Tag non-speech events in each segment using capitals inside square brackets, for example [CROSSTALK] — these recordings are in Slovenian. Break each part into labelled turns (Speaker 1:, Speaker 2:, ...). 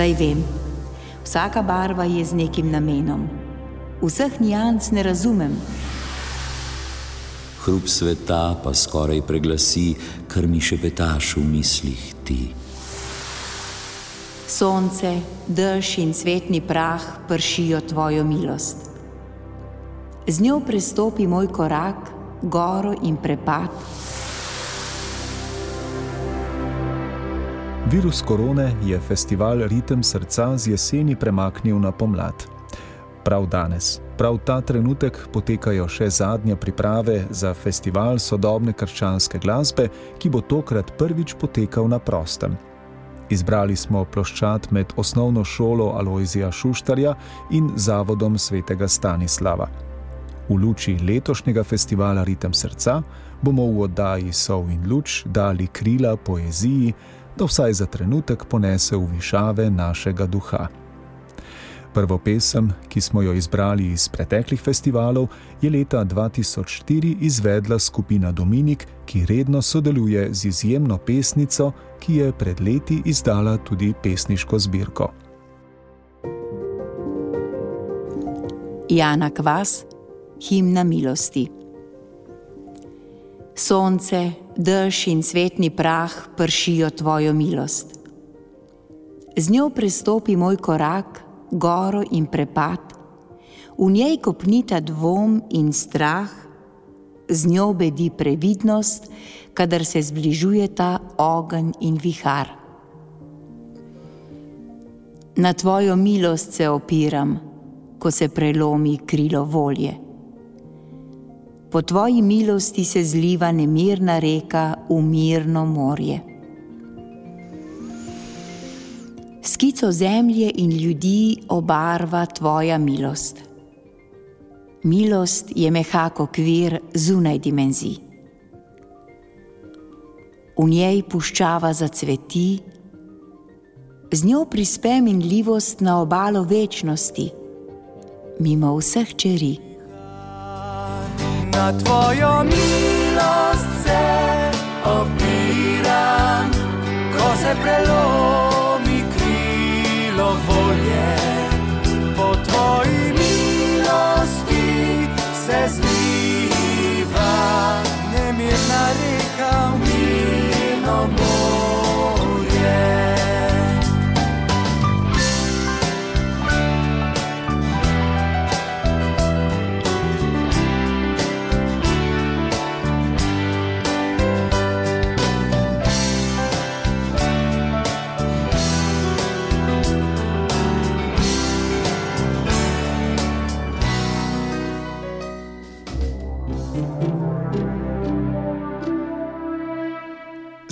Speaker 1: Saj vem, vsaka barva je z nekim namenom. Vseh nijanc ne razumem.
Speaker 2: Hrup sveta pa skoraj preglasi, kar mi še petaš v mislih ti.
Speaker 1: Sonce, dež in svetni prah pršijo tvojo milost. Z njo prestopi moj korak, goro in prepad.
Speaker 3: Virus korone je festival Ritem srca z jeseni premaknil na pomlad. Prav danes, prav ta trenutek potekajo še zadnje priprave za festival sodobne krščanske glasbe, ki bo tokrat prvič potekal na prostem. Izbrali smo ploščad med osnovno šolo Aloizija Šuštarja in zavodom svetega Stanislava. V luči letošnjega festivala Ritem srca bomo v oddaji Sov in luč dali krila poeziji, da vsaj za trenutek ponese v višave našega duha. Prvo pesem, ki smo jo izbrali iz preteklih festivalov, je leta 2004 izvedla skupina Dominik, ki redno sodeluje z izjemno pesnico, ki je pred leti izdala tudi pesniško zbirko.
Speaker 1: Jana Kvas, himna milosti. Sonce, dež in svetni prah pršijo tvojo milost. Z njo prestopi moj korak, goro in prepad, v njej kopnita dvom in strah, z njo bedi previdnost, kadar se zbližujeta ogenj in vihar. Na tvojo milost se opiram, ko se prelomi krilo volje. Po tvoji milosti se zliva nemirna reka v mirno morje. Skico zemlje in ljudi obarva tvoja milost. Milost je mehak okvir zunaj dimenzij. V njej puščava zacveti, z njo prispe minljivost na obalo večnosti, mimo vseh čeri
Speaker 4: na tvojo milost se opiram, ko se prelomi krilo volje. Po tvoji milosti se zliva nemirna reka v mirno morje.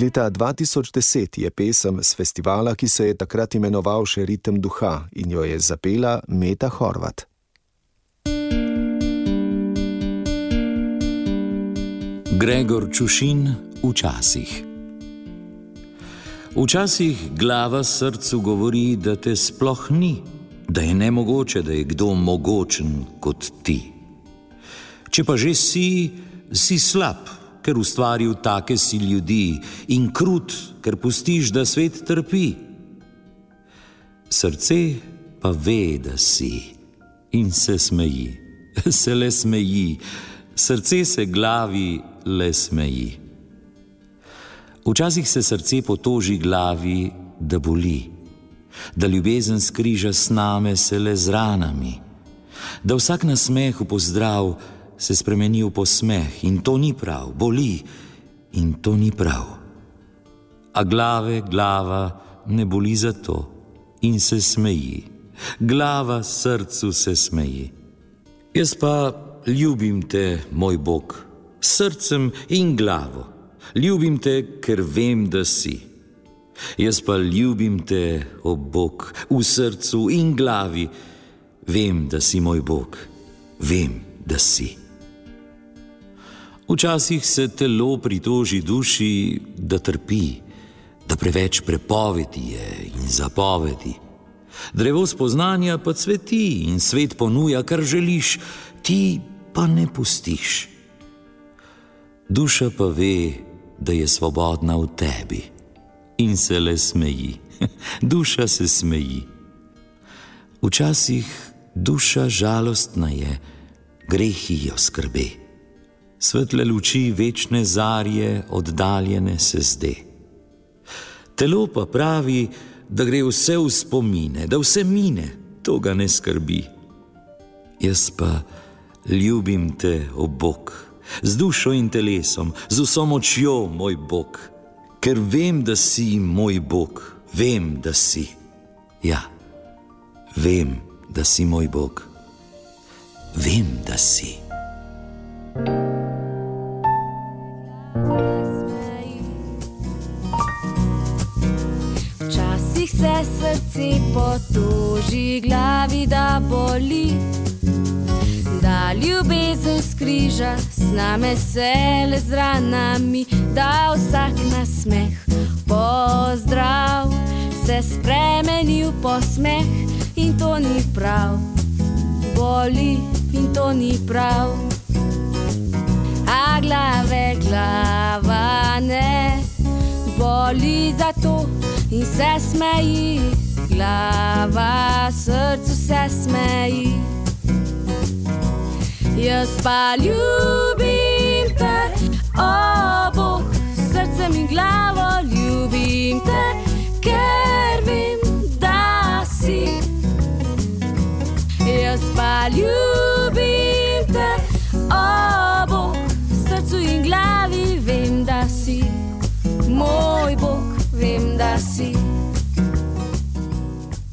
Speaker 3: Leta 2010 je pesem z festivala, ki se je takrat imenoval še Ritem duha in jo je zapela Meta Horvat.
Speaker 2: Gregor Čušin včasih. Včasih glava srcu govori, da te sploh ni, da je nemogoče, da je kdo mogočen kot ti. Če pa že si, si slab ker ustvaril take si ljudi, in krut, ker pustiš, da svet trpi. Srce pa ve, da si in se smeji, [LAUGHS] se le smeji, srce se glavi le smeji. Včasih se srce potoži glavi, da boli, da ljubezen skriža s nami, se le z ranami, da vsak nasmeh v pozdrav se spremeni v posmeh in to ni prav, boli in to ni prav. A glave, glava ne boli zato in se smeji, glava srcu se smeji. Jaz pa ljubim te, moj Bog, srcem in glavo, ljubim te, ker vem, da si. Jaz pa ljubim te, o Bog, v srcu in glavi, vem, da si moj Bog, vem, da si. Včasih se telo pritoži duši, da trpi, da preveč prepovedi je in zapovedi. Drevo spoznanja pa cveti in svet ponuja, kar želiš, ti pa ne pustiš. Duša pa ve, da je svobodna v tebi in se le smeji, [LAUGHS] duša se smeji. Včasih duša žalostna je, grehi jo skrbi. Svetle luči večne zarje, oddaljene se zde. Telo pa pravi, da gre vse v spomine, da vse mine, to ga ne skrbi. Jaz pa ljubim te, o Bog, z dušo in telesom, z vso močjo, moj Bog, ker vem, da si moj Bog, vem, da si. Ja, vem, da si moj Bog, vem, da si.
Speaker 5: Srce potoži, glavi da boli. Da ljubezen skriža, z nami se le z ranami, da vsak nasmeh pozdrav. Se spremeni v posmeh in to ni prav, boli in to ni prav. A glave, glava ne, boli za to in se smeji, glava srcu se smeji. Jaz pa ljubim te, o Bog, srcem in glavo ljubim te, ker vem, da si. Jaz pa ljubim te, o Bog, srcu in glavi vem, da si. Moj Bog, vem, da si.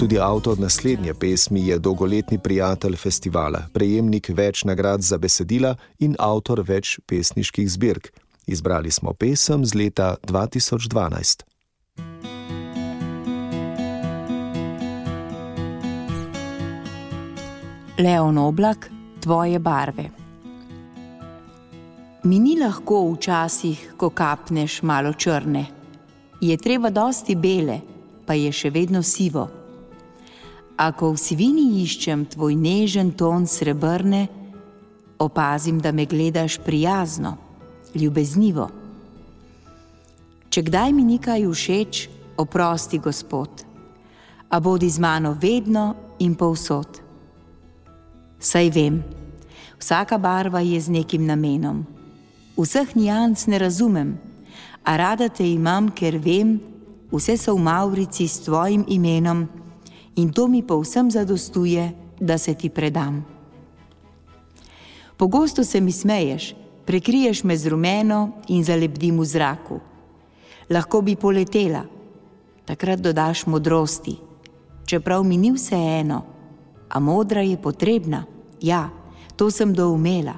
Speaker 3: Tudi avtor naslednje pesmi je dolgoletni prijatelj festivala, prejemnik več nagrad za besedila in avtor več pesniških zbirk. Izbrali smo pesem z leta 2012.
Speaker 1: Leon Oblak, tvoje barve. Mi ni lahko včasih, ko kapneš malo črne. Je treba dosti bele, pa je še vedno sivo. Ako v sivini iščem tvoj nežen ton srebrne, opazim, da me gledaš prijazno, ljubeznivo. Če kdaj mi nekaj všeč, oprosti, Gospod, a bodi z mano vedno in povsod. Saj vem, vsaka barva je z nekim namenom. Vseh nijans ne razumem, a rada te imam, ker vem, vse so v Maurici s tvojim imenom in to mi povsem zadostuje, da se ti predam. Pogosto se mi smeješ, prekriješ me z rumeno in zalepdim v zraku. Lahko bi poletela, takrat dodaš modrosti, čeprav mi ni vse eno, a modra je potrebna, ja, to sem doumela.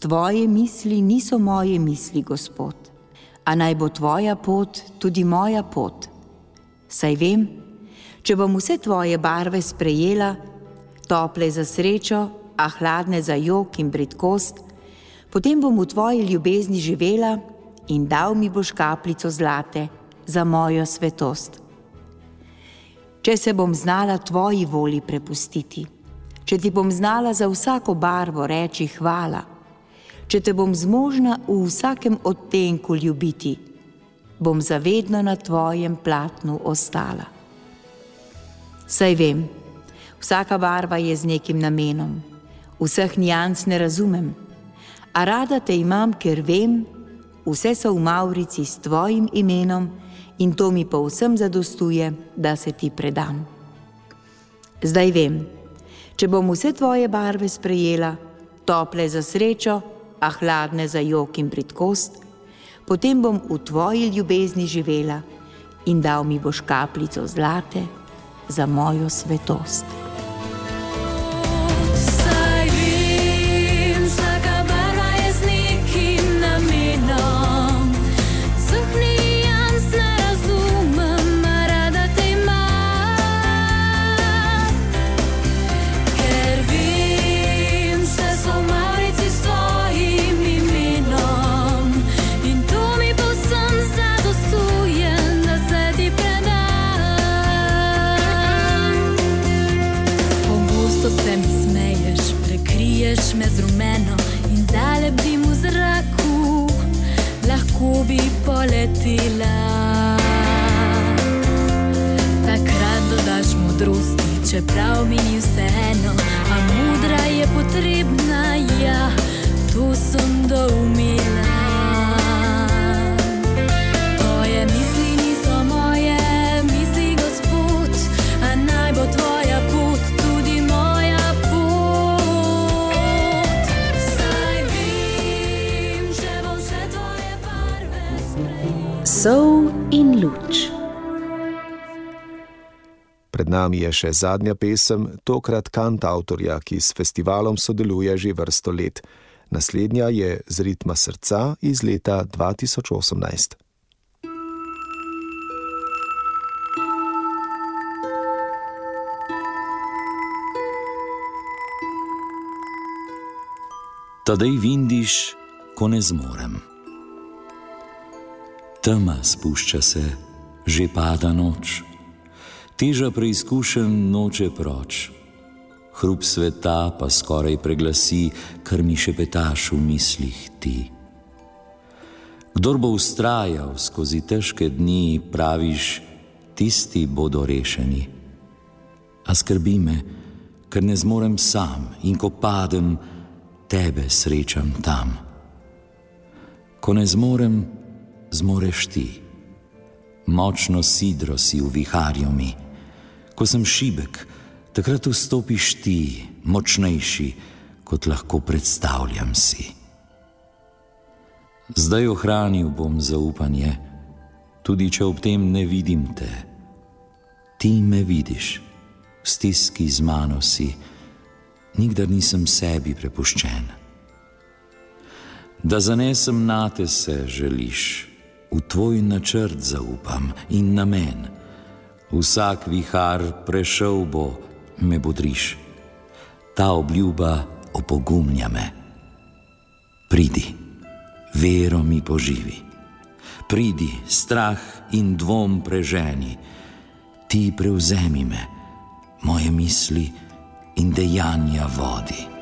Speaker 1: Tvoje misli niso moje misli, Gospod, a naj bo tvoja pot tudi moja pot. Saj vem, če bom vse tvoje barve sprejela, tople za srečo, a hladne za jok in britkost, potem bom v tvoji ljubezni živela in dal mi boš kapljico zlate za mojo svetost. Če se bom znala tvoji voli prepustiti, če ti bom znala za vsako barvo reči hvala, če te bom zmožna v vsakem odtenku ljubiti, bom zavedno na tvojem platnu ostala. Saj vem, vsaka barva je z nekim namenom, vseh nijans ne razumem, a rada te imam, ker vem, vse so v Maurici s tvojim imenom in to mi povsem zadostuje, da se ti predam. Zdaj vem, če bom vse tvoje barve sprejela, tople za srečo, a hladne za jok in britkost, potem bom v tvoji ljubezni živela in dal mi boš kapljico zlate za mojo svetost.
Speaker 3: Nami je še zadnja pesem, tokrat kant avtorja, ki s festivalom sodeluje že vrsto let. Naslednja je z ritma srca iz leta 2018.
Speaker 2: Tadej vindiš, ko ne zmorem. Tema spušča se, že pada noč, teža preizkušen noče proč. Hrup sveta pa skoraj preglasi, kar mi še petaš v mislih ti. Kdor bo ustrajal skozi težke dni, praviš, tisti bodo rešeni. A skrbi me, ker ne zmorem sam in ko padem, tebe srečam tam. Ko ne zmorem, zmoreš ti. Močno sidro si v viharju mi. Ko sem šibek, takrat vstopiš ti, močnejši, kot lahko predstavljam si. Zdaj ohranil bom zaupanje, tudi če ob tem ne vidim te. Ti me vidiš, v stiski z mano si, nikdar nisem sebi prepuščen. Da zanesem na te se želiš, v tvoj načrt zaupam in namen. Vsak vihar prešel bo, me bodriš, ta obljuba opogumlja me. Pridi, vero mi poživi, pridi, strah in dvom preženi, ti prevzemi me, moje misli in dejanja vodi.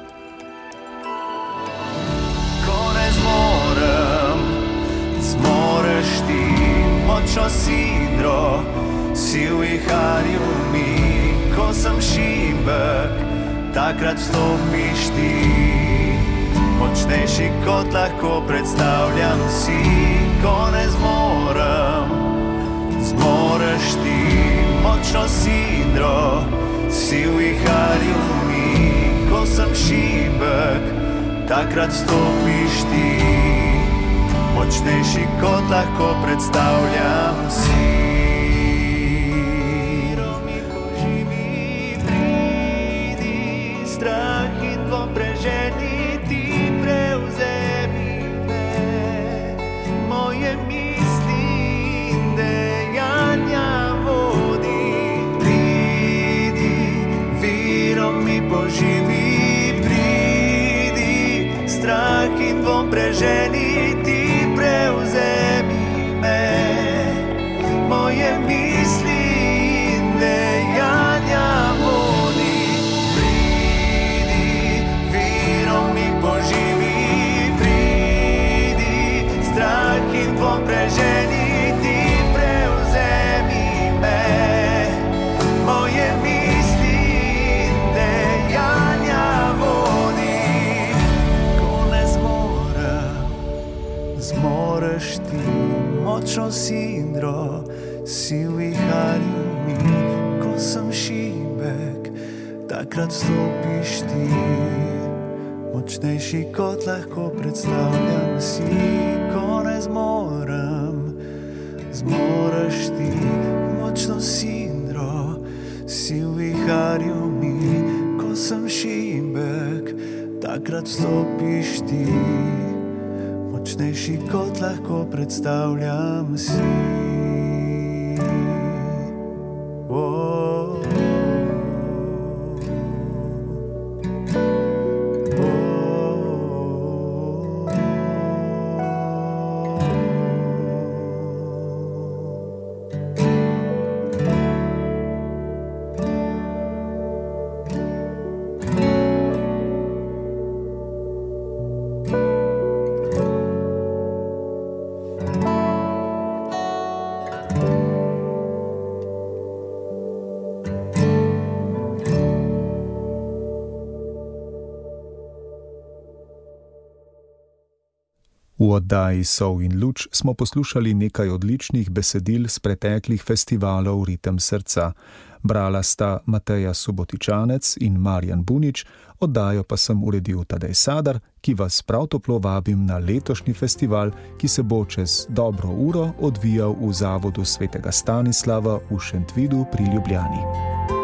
Speaker 4: ko ne zmorem, zmoreš ti, močno sidro, si viharju mi, ko sem šibek, takrat stopiš ti. Močnejši kot lahko predstavljam si, ko ne zmorem, zmoreš ti, močno sidro, si viharju mi, ko sem šibek, takrat stopiš ti, močnejši kot lahko predstavljam si. Močno sidro, si v viharju mi, ko sem šibek, takrat stopiš ti. Močnejši kot lahko predstavljam si, ko ne zmorem, zmoreš ti, močno sidro, si v viharju mi, ko sem šibek, takrat stopiš ti močnejši kot lahko predstavljam si.
Speaker 3: Oddaji Sov in Luč smo poslušali nekaj odličnih besedil z preteklih festivalov Ritem srca. Brala sta Mateja Subotičanec in Marjan Bunič, oddajo pa sem uredil Tadej Sadar, ki vas prav toplo vabim na letošnji festival, ki se bo čez dobro uro odvijal v Zavodu svetega Stanislava v Šentvidu pri Ljubljani.